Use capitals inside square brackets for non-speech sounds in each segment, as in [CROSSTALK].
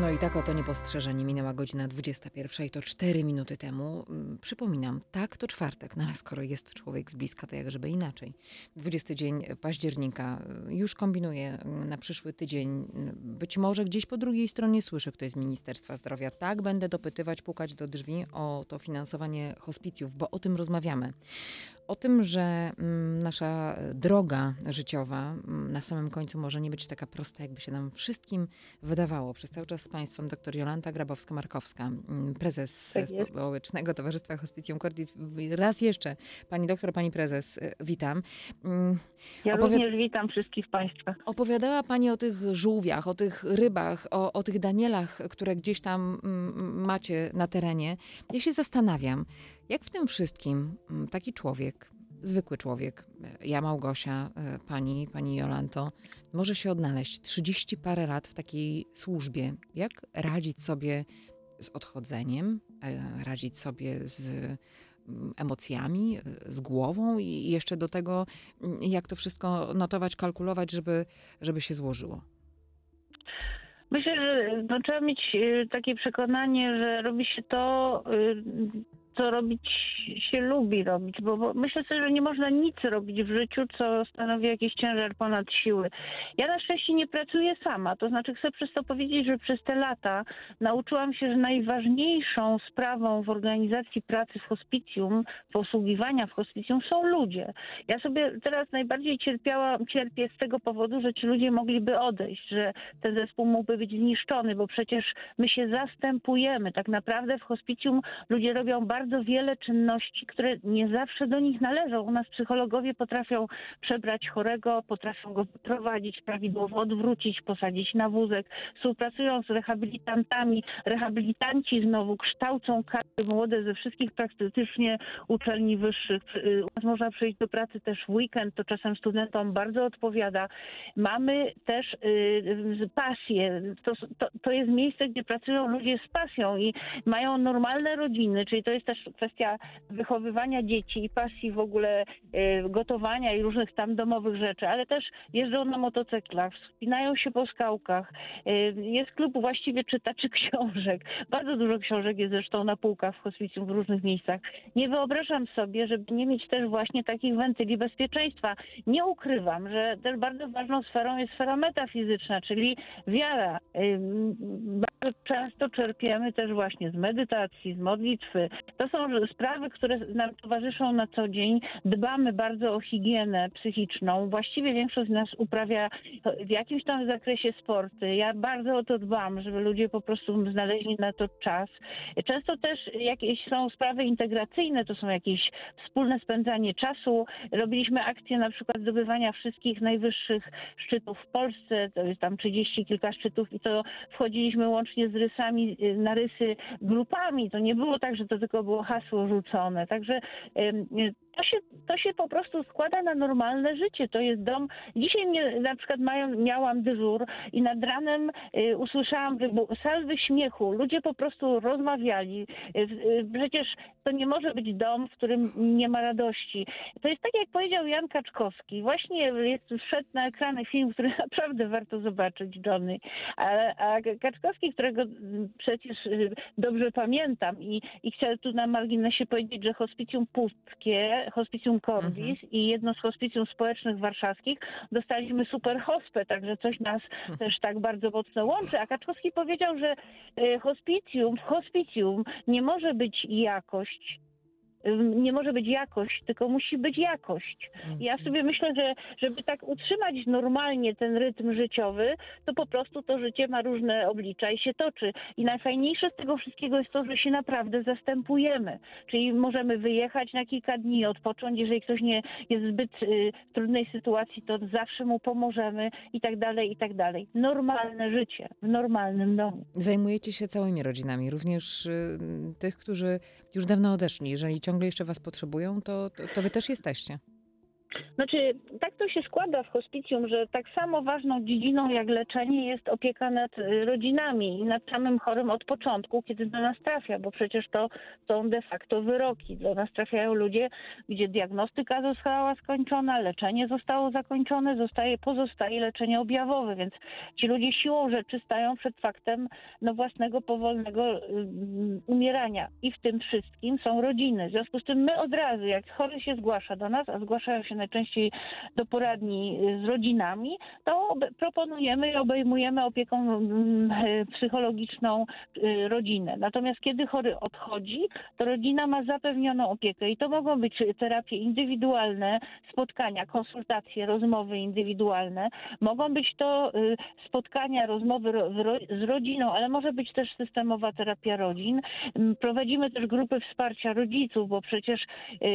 No i tak oto niepostrzeżenie minęła godzina 21 i to 4 minuty temu. Mm, Przypominam, tak to czwartek, no ale skoro jest człowiek z bliska, to jak żeby inaczej. 20 dzień października y, już kombinuję y, na przyszły tydzień. y, Być może gdzieś po drugiej stronie słyszę ktoś z Ministerstwa Zdrowia. Tak, będę dopytywać, pukać do drzwi o to finansowanie hospicjów, bo o tym rozmawiamy. O tym, że mm, nasza droga życiowa mm, na samym końcu może nie być taka prosta, jakby się nam wszystkim wydawało. Przez cały czas z Państwem dr Jolanta Grabowska-Markowska, mm, prezes Tak jest. Społecznego Towarzystwa Hospicjum Cordis. Raz jeszcze, Pani doktor, Pani prezes, y, witam. Ja Opowiad- również witam wszystkich Państwa. Opowiadała Pani o tych żółwiach, o tych rybach, o, o tych danielach, które gdzieś tam macie na terenie. Ja się zastanawiam, jak w tym wszystkim mm, taki człowiek, zwykły człowiek, e, ja Małgosia, e, Pani, Pani Jolanto, może się odnaleźć 30 parę lat w takiej służbie. Jak radzić sobie z odchodzeniem, e, radzić sobie z mm, emocjami, z głową i jeszcze do tego, mm, jak to wszystko notować, kalkulować, żeby, żeby się złożyło. Myślę, że no, trzeba mieć takie przekonanie, że robi się to, co robić się lubi robić, bo, bo myślę sobie, że nie można nic robić w życiu, co stanowi jakiś ciężar ponad siły. Ja na szczęście nie pracuję sama, to znaczy chcę przez to powiedzieć, że przez te lata nauczyłam się, że najważniejszą sprawą w organizacji pracy w hospicjum, posługiwania w hospicjum są ludzie. Ja sobie teraz najbardziej cierpiałam, cierpię z tego powodu, że ci ludzie mogliby odejść, że ten zespół mógłby być zniszczony, bo przecież my się zastępujemy. Tak naprawdę w hospicjum ludzie robią bardzo wiele czynności, które nie zawsze do nich należą. U nas psychologowie potrafią przebrać chorego, potrafią go prowadzić, prawidłowo odwrócić, posadzić na wózek, współpracują z rehabilitantami. Rehabilitanci znowu kształcą kadry młode ze wszystkich praktycznie uczelni wyższych. Y, U nas można przyjść do pracy też w weekend, to czasem studentom bardzo odpowiada. Mamy też y, pasję. To, to, to jest miejsce, gdzie pracują ludzie z pasją i mają normalne rodziny, czyli to jest też kwestia wychowywania dzieci i pasji w ogóle y, gotowania i różnych tam domowych rzeczy, ale też jeżdżą na motocyklach, wspinają się po skałkach. Y, jest klub właściwie czytaczy książek. Bardzo dużo książek jest zresztą na półkach w hospicjum w różnych miejscach. Nie wyobrażam sobie, żeby nie mieć też właśnie takich wentyli bezpieczeństwa. Nie ukrywam, że też bardzo ważną sferą jest sfera metafizyczna, czyli wiara. Ym, Bardzo często czerpiemy też właśnie z medytacji, z modlitwy. To są sprawy, które nam towarzyszą na co dzień. Dbamy bardzo o higienę psychiczną. Właściwie większość z nas uprawia w jakimś tam zakresie sporty. Ja bardzo o to dbam, żeby ludzie po prostu znaleźli na to czas. Często też jakieś są sprawy integracyjne, to są jakieś wspólne spędzanie czasu. Robiliśmy akcję na przykład zdobywania wszystkich najwyższych szczytów w Polsce, to jest tam 30 kilka szczytów i to wchodziliśmy łącznie z rysami na rysy grupami. To nie było tak, że to tylko było hasło rzucone. Także to się, to się po prostu składa na normalne życie. To jest dom. Dzisiaj mnie, na przykład mają, miałam dyżur i nad ranem y, usłyszałam salwy śmiechu. Ludzie po prostu rozmawiali. Y, y, przecież to nie może być dom, w którym nie ma radości. To jest tak, jak powiedział Jan Kaczkowski. Właśnie jest, wszedł na ekrany film, który [LAUGHS] naprawdę warto zobaczyć, Johnny. A, a Kaczkowski, którego przecież dobrze pamiętam i, i chcę tu na marginesie powiedzieć, że hospicjum Pustkie, hospicjum Corbis i jedno z hospicjum społecznych warszawskich dostaliśmy super hospę, także coś nas [LAUGHS] też tak bardzo mocno łączy. A Kaczkowski powiedział, że y, hospicjum, w hospicjum nie może być jakość, Nie może być jakość, tylko musi być jakość. Mhm. Ja sobie myślę, że żeby tak utrzymać normalnie ten rytm życiowy, to po prostu to życie ma różne oblicza i się toczy. I najfajniejsze z tego wszystkiego jest to, że się naprawdę zastępujemy. Czyli możemy wyjechać na kilka dni, odpocząć, jeżeli ktoś nie jest w zbyt y, trudnej sytuacji, to zawsze mu pomożemy i tak dalej, i tak dalej. Normalne życie w normalnym domu. Zajmujecie się całymi rodzinami, również y, tych, którzy już dawno odeszli. Jeżeli ciągle jeszcze was potrzebują, to, to, to wy też jesteście. Znaczy, tak to się składa w hospicjum, że tak samo ważną dziedziną jak leczenie jest opieka nad y, rodzinami i nad samym chorym od początku, kiedy do nas trafia, bo przecież to są de facto wyroki. Do nas trafiają ludzie, gdzie diagnostyka została skończona, leczenie zostało zakończone, zostaje, pozostaje leczenie objawowe, więc ci ludzie siłą rzeczy stają przed faktem no, własnego powolnego y, umierania. I w tym wszystkim są rodziny. W związku z tym my od razu, jak chory się zgłasza do nas, a zgłaszają się najczęściej do poradni y, z rodzinami, to proponujemy i obejmujemy opieką mm, y, psychologiczną y, rodzinę. Natomiast kiedy chory odchodzi, to rodzina ma zapewnioną opiekę i to mogą być terapie indywidualne, spotkania, konsultacje, rozmowy indywidualne. Mogą być to spotkania, rozmowy z rodziną, ale może być też systemowa terapia rodzin. Mm, Prowadzimy też grupy wsparcia rodziców, bo przecież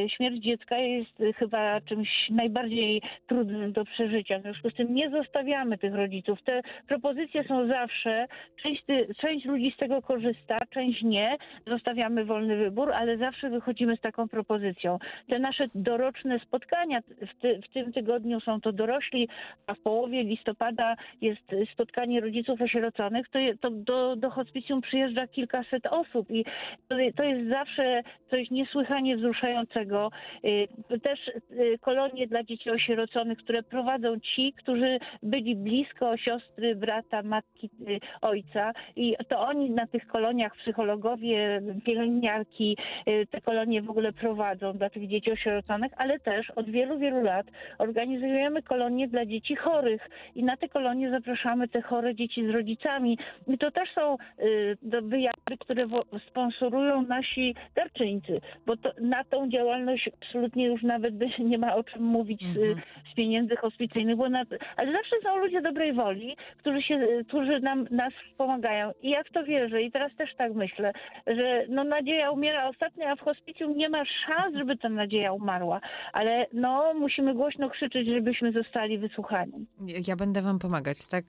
śmierć dziecka jest chyba czymś najbardziej trudnym do przeżycia. W związku z tym nie zostawiamy tych rodziców. Te propozycje są zawsze, część, część ludzi z tego korzysta, część nie. Zostawiamy wolny wybór, ale zawsze wychodzimy z taką propozycją. Te nasze doroczne spotkania w, ty, w tym tygodniu są to dorośli, a w połowie listopada jest spotkanie rodziców osieroconych, to, je, to do, do hospicjum przyjeżdża kilkaset osób i to, to jest zawsze coś niesłychanie wzruszającego. Y, Też y, kolonie dla dzieci osieroconych, które prowadzą ci, którzy byli blisko siostry, brata, matki, y, ojca i to oni na tych koloniach, psychologowie, pielęgniarki, y, te kolonie w ogóle prowadzą dla tych dzieci osieroconych, ale też od wielu, wielu lat organizujemy kolonie dla dzieci chorych i na te kolonie zapraszamy te chore dzieci z rodzicami. I to też są y, wyjazdy, które sponsorują nasi darczyńcy, bo to, na tą działalność absolutnie już nawet nie ma o czym mówić z, Mhm. z pieniędzy hospicyjnych, bo na, ale zawsze są ludzie dobrej woli, którzy, się, którzy nam, nas pomagają. I ja w to wierzę i teraz też tak myślę, że no, nadzieja umiera ostatnia, a w hospicjum nie ma szans, żeby ta nadzieja umarła. Ale no, musimy głośno krzyczeć, żebyśmy zostali wysłuchani. Ja będę wam pomagać, tak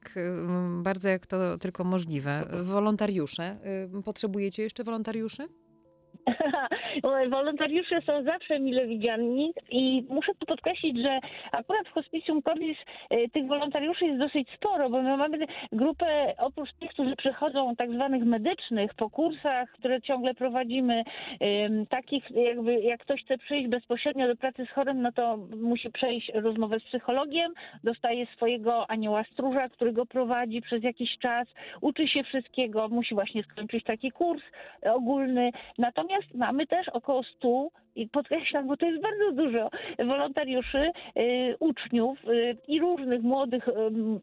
bardzo jak to tylko możliwe. Wolontariusze. Potrzebujecie jeszcze wolontariuszy? [LAUGHS] Wolontariusze są zawsze mile widziani i muszę tu podkreślić, że akurat w Hospicjum Cordis e, tych wolontariuszy jest dosyć sporo, bo my mamy grupę oprócz tych, którzy przychodzą tak zwanych medycznych po kursach, które ciągle prowadzimy, takich jakby jak ktoś chce przyjść bezpośrednio do pracy z chorym, no to musi przejść rozmowę z psychologiem, dostaje swojego anioła stróża, który go prowadzi przez jakiś czas, uczy się wszystkiego, musi właśnie skończyć taki kurs ogólny. Natomiast mamy też około 100 i podkreślam, bo to jest bardzo dużo wolontariuszy, y, uczniów y, i różnych młodych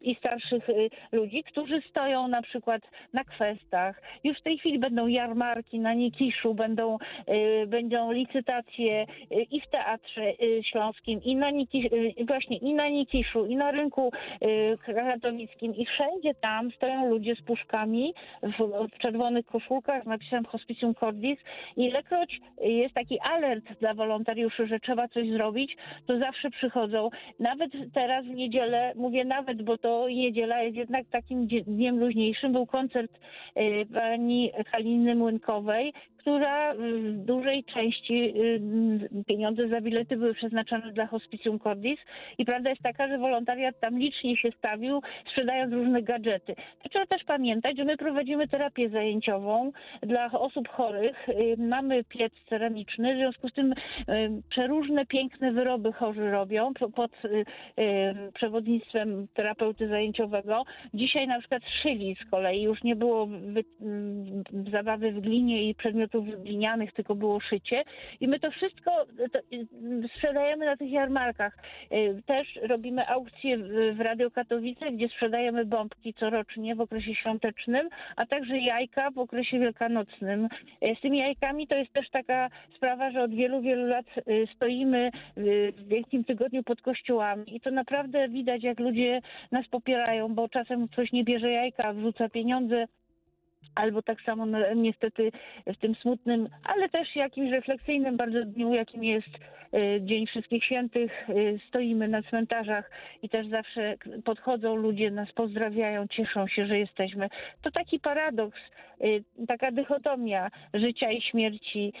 i starszych y, ludzi, którzy stoją na przykład na kwestach. Już w tej chwili będą jarmarki na Nikiszu, będą, będą licytacje i w Teatrze Śląskim, i na, Niki, y, właśnie, i na Nikiszu, i na rynku y, katowickim. I wszędzie tam stoją ludzie z puszkami w, w czerwonych koszulkach napisem Cordis i jest taki alert dla wolontariuszy, że trzeba coś zrobić, to zawsze przychodzą. Nawet teraz w niedzielę, mówię nawet, bo to niedziela jest jednak takim dniem luźniejszym, był koncert y, pani Haliny Młynkowej, która w dużej części y, pieniądze za bilety były przeznaczone dla Hospicjum Cordis i prawda jest taka, że wolontariat tam licznie się stawił, sprzedając różne gadżety. Trzeba też pamiętać, że my prowadzimy terapię zajęciową dla osób chorych. Y, Mamy piec ceramiczny, w związku z tym y, przeróżne piękne wyroby chorzy robią po- pod y, y, przewodnictwem terapeuty zajęciowego. Dzisiaj na przykład szyli z kolei, już nie było wy, zabawy w glinie i przedmiotów przedmiotów glinianych, tylko było szycie. I my to wszystko to, sprzedajemy na tych jarmarkach. Y, Też robimy aukcje w, Radio Katowice, gdzie sprzedajemy bombki corocznie w okresie świątecznym, a także jajka w okresie wielkanocnym. Y, Z tymi jajkami to jest też taka sprawa, że od wielu, wielu lat y, stoimy w Wielkim Tygodniu pod kościołami i to naprawdę widać, jak ludzie nas popierają, bo czasem ktoś nie bierze jajka, wrzuca pieniądze. Albo tak samo no, niestety w tym smutnym, ale też jakimś refleksyjnym bardzo dniu, jakim jest y, Dzień Wszystkich Świętych, y, stoimy na cmentarzach i też zawsze podchodzą ludzie, nas pozdrawiają, cieszą się, że jesteśmy. To taki paradoks, y, taka dychotomia życia i śmierci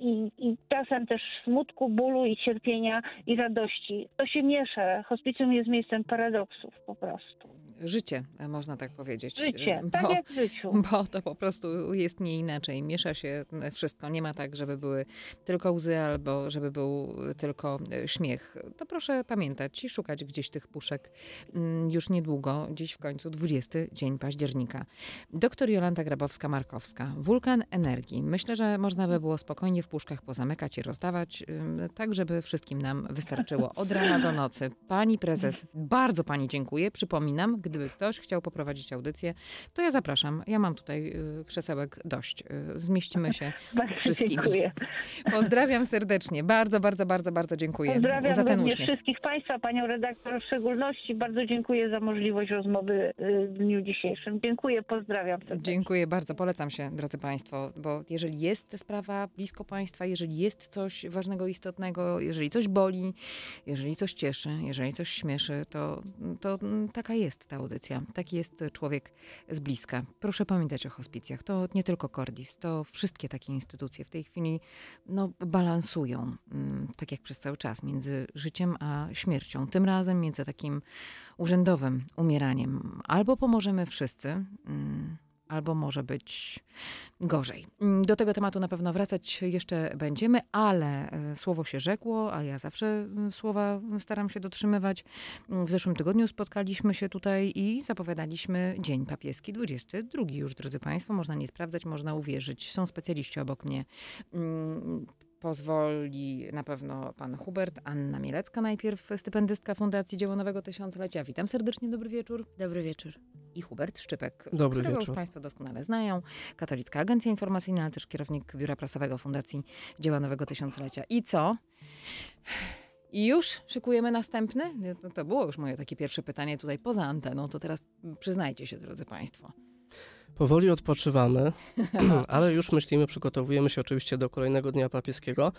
i, i czasem też smutku, bólu i cierpienia i radości. To się miesza. Hospicjum jest miejscem paradoksów po prostu. Życie, e, można tak powiedzieć. Życie, E, tak bo- jak w życiu. [LAUGHS] Bo to po prostu jest nie inaczej. Miesza się wszystko. Nie ma tak, żeby były tylko łzy albo żeby był tylko e, śmiech. To proszę pamiętać i szukać gdzieś tych puszek mm, już niedługo, dziś w końcu 20 dzień października. Doktor Jolanta Grabowska-Markowska. Wulkan energii. Myślę, że można by było spokojnie w puszkach pozamykać i rozdawać, tak żeby wszystkim nam wystarczyło. Od rana do nocy. Pani prezes, bardzo pani dziękuję. Przypominam, gdyby ktoś chciał poprowadzić audycję, to ja zapraszam. Ja mam tutaj y, krzesełek dość. Y, zmieścimy się [LAUGHS] z wszystkimi. dziękuję. [LAUGHS] Pozdrawiam serdecznie. Bardzo, bardzo, bardzo, bardzo dziękuję Pozdrawiam za ten uśmiech. wszystkich Państwa, Panią redaktor w szczególności. Bardzo dziękuję za możliwość rozmowy y, w dniu dzisiejszym. Dziękuję, pozdrawiam serdecznie. Dziękuję bardzo, polecam się, drodzy Państwo, bo jeżeli jest sprawa blisko Państwa, jeżeli jest coś ważnego, istotnego, jeżeli coś boli, jeżeli coś cieszy, jeżeli coś śmieszy, to, to taka jest ta audycja. Taki jest człowiek z bliska. Proszę pamiętać o hospicjach. To nie tylko Cordis, to wszystkie takie instytucje w tej chwili no, balansują, mm, tak jak przez cały czas, między życiem a śmiercią. Tym razem między takim urzędowym umieraniem. Albo pomożemy wszyscy, mm, albo może być gorzej. Mm, Do tego tematu na pewno wracać jeszcze będziemy, ale e, słowo się rzekło, a ja zawsze mm, słowa staram się dotrzymywać. Mm, W zeszłym tygodniu spotkaliśmy się tutaj i zapowiadaliśmy Dzień Papieski 22 już, drodzy Państwo. Można nie sprawdzać, można uwierzyć. Są specjaliści obok mnie. Pozwoli na pewno pan Hubert, Anna Mielecka najpierw, stypendystka Fundacji Dzieło Nowego Tysiąclecia. Witam serdecznie, dobry wieczór Dobry wieczór. i Hubert Szczypek, Dobry którego wieczór. już Państwo doskonale znają. Katolicka Agencja Informacyjna, ale też kierownik Biura Prasowego Fundacji Dzieła Nowego Tysiąclecia. I co? I już szykujemy następny? To, to było już moje takie pierwsze pytanie tutaj poza anteną, to teraz przyznajcie się, drodzy Państwo. Powoli odpoczywamy, [LAUGHS] ale już myślimy, przygotowujemy się oczywiście do kolejnego Dnia Papieskiego.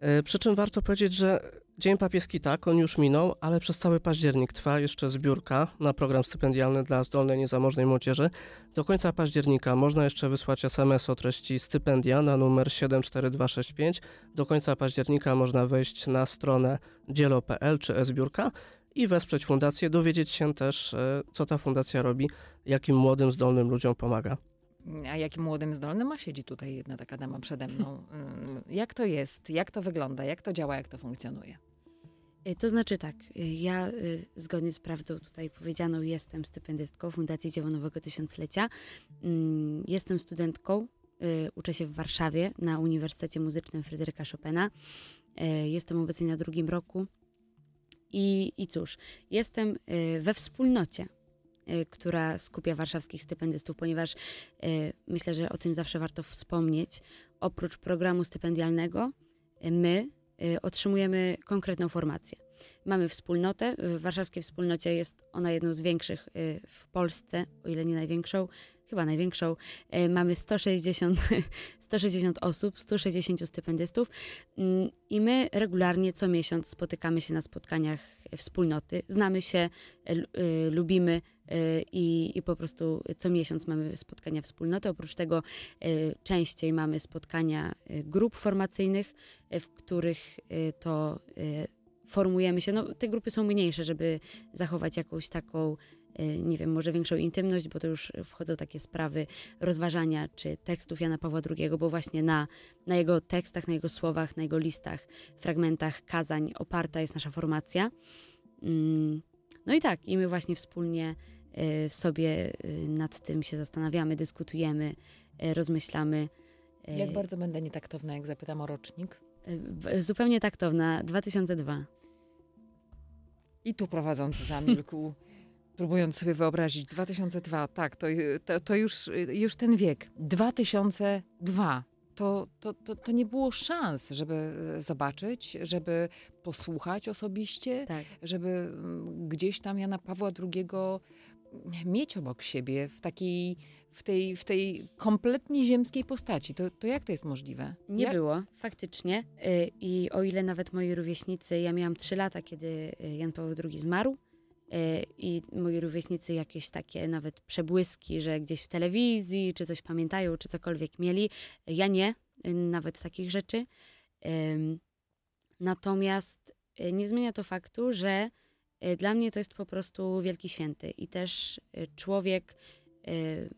E, Przy czym warto powiedzieć, że Dzień Papieski tak, on już minął, ale przez cały październik trwa jeszcze zbiórka na program stypendialny dla zdolnej, niezamożnej młodzieży. Do końca października można jeszcze wysłać SMS o treści stypendia na numer 74265. Do końca października można wejść na stronę dzielo.pl czy e-zbiórka i wesprzeć fundację, dowiedzieć się też, e, co ta fundacja robi, jakim młodym, zdolnym ludziom pomaga. A jakim młodym, zdolnym, a siedzi tutaj jedna taka dama przede mną. Mm, Jak to jest? Jak to wygląda? Jak to działa? Jak to funkcjonuje? Y, To znaczy tak, y, ja zgodnie z prawdą tutaj powiedzianą jestem stypendystką Fundacji Dzieło Nowego Tysiąclecia. Mm, Jestem studentką, uczę się w Warszawie na Uniwersytecie Muzycznym Fryderyka Chopina. Jestem obecnie na drugim roku i, i cóż, jestem y, we wspólnocie, y, która skupia warszawskich stypendystów, ponieważ y, myślę, że o tym zawsze warto wspomnieć. Oprócz programu stypendialnego, my otrzymujemy konkretną formację. Mamy wspólnotę. W warszawskiej wspólnocie jest ona jedną z większych w Polsce, o ile nie największą, chyba największą. Y, Mamy 160, 160 [LAUGHS] osób, 160 stypendystów Mm, i my regularnie co miesiąc spotykamy się na spotkaniach wspólnoty. Znamy się, lu- y, lubimy i, i po prostu co miesiąc mamy spotkania wspólnoty. Oprócz tego częściej mamy spotkania grup formacyjnych, w których to formujemy się. No, te grupy są mniejsze, żeby zachować jakąś taką, nie wiem, może większą intymność, bo to już wchodzą takie sprawy rozważania czy tekstów Jana Pawła II, bo właśnie na, na jego tekstach, na jego słowach, na jego listach, fragmentach kazań oparta jest nasza formacja. Mm, No i tak, i my właśnie wspólnie y, sobie y, nad tym się zastanawiamy, dyskutujemy, y, rozmyślamy Jak bardzo będę nietaktowna, jak zapytam o rocznik? Zupełnie taktowna, 2002. I tu prowadzący zamilkł, [LAUGHS] próbując sobie wyobrazić 2002. Tak, to, to, to już, już ten wiek. 2002. To, to, to, to nie było szans, żeby e, zobaczyć, żeby posłuchać osobiście, Tak. żeby mm, gdzieś tam Jana Pawła II mieć obok siebie w takiej, w tej, w tej kompletnie ziemskiej postaci. To, to jak to jest możliwe? Nie jak? było, faktycznie. Y, I o ile nawet moi rówieśnicy, ja miałam 3 lata, kiedy y, Jan Paweł II zmarł, i moi rówieśnicy jakieś takie nawet przebłyski, że gdzieś w telewizji, czy coś pamiętają, czy cokolwiek mieli. Ja nie, y, nawet takich rzeczy. Natomiast y, nie zmienia to faktu, że y, dla mnie to jest po prostu wielki święty i też y, człowiek, y,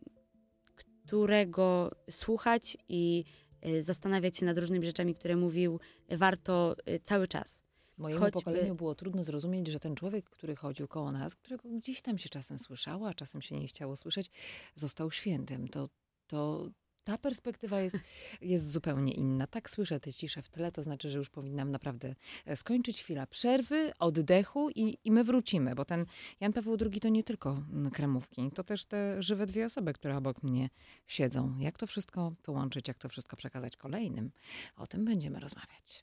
którego słuchać i y, zastanawiać się nad różnymi rzeczami, które mówił, y, warto y, cały czas. Mojemu Choćby- pokoleniu było trudno zrozumieć, że ten człowiek, który chodził koło nas, którego gdzieś tam się czasem słyszało, a czasem się nie chciało słyszeć, został świętym. To, to ta perspektywa jest, jest zupełnie inna. Tak słyszę tę ciszę w tle, to znaczy, że już powinnam naprawdę e, skończyć chwila przerwy, oddechu i, i my wrócimy, bo ten Jan Paweł II to nie tylko mm, kremówki, to też te żywe dwie osoby, które obok mnie siedzą. Jak to wszystko połączyć, jak to wszystko przekazać kolejnym? O tym będziemy rozmawiać.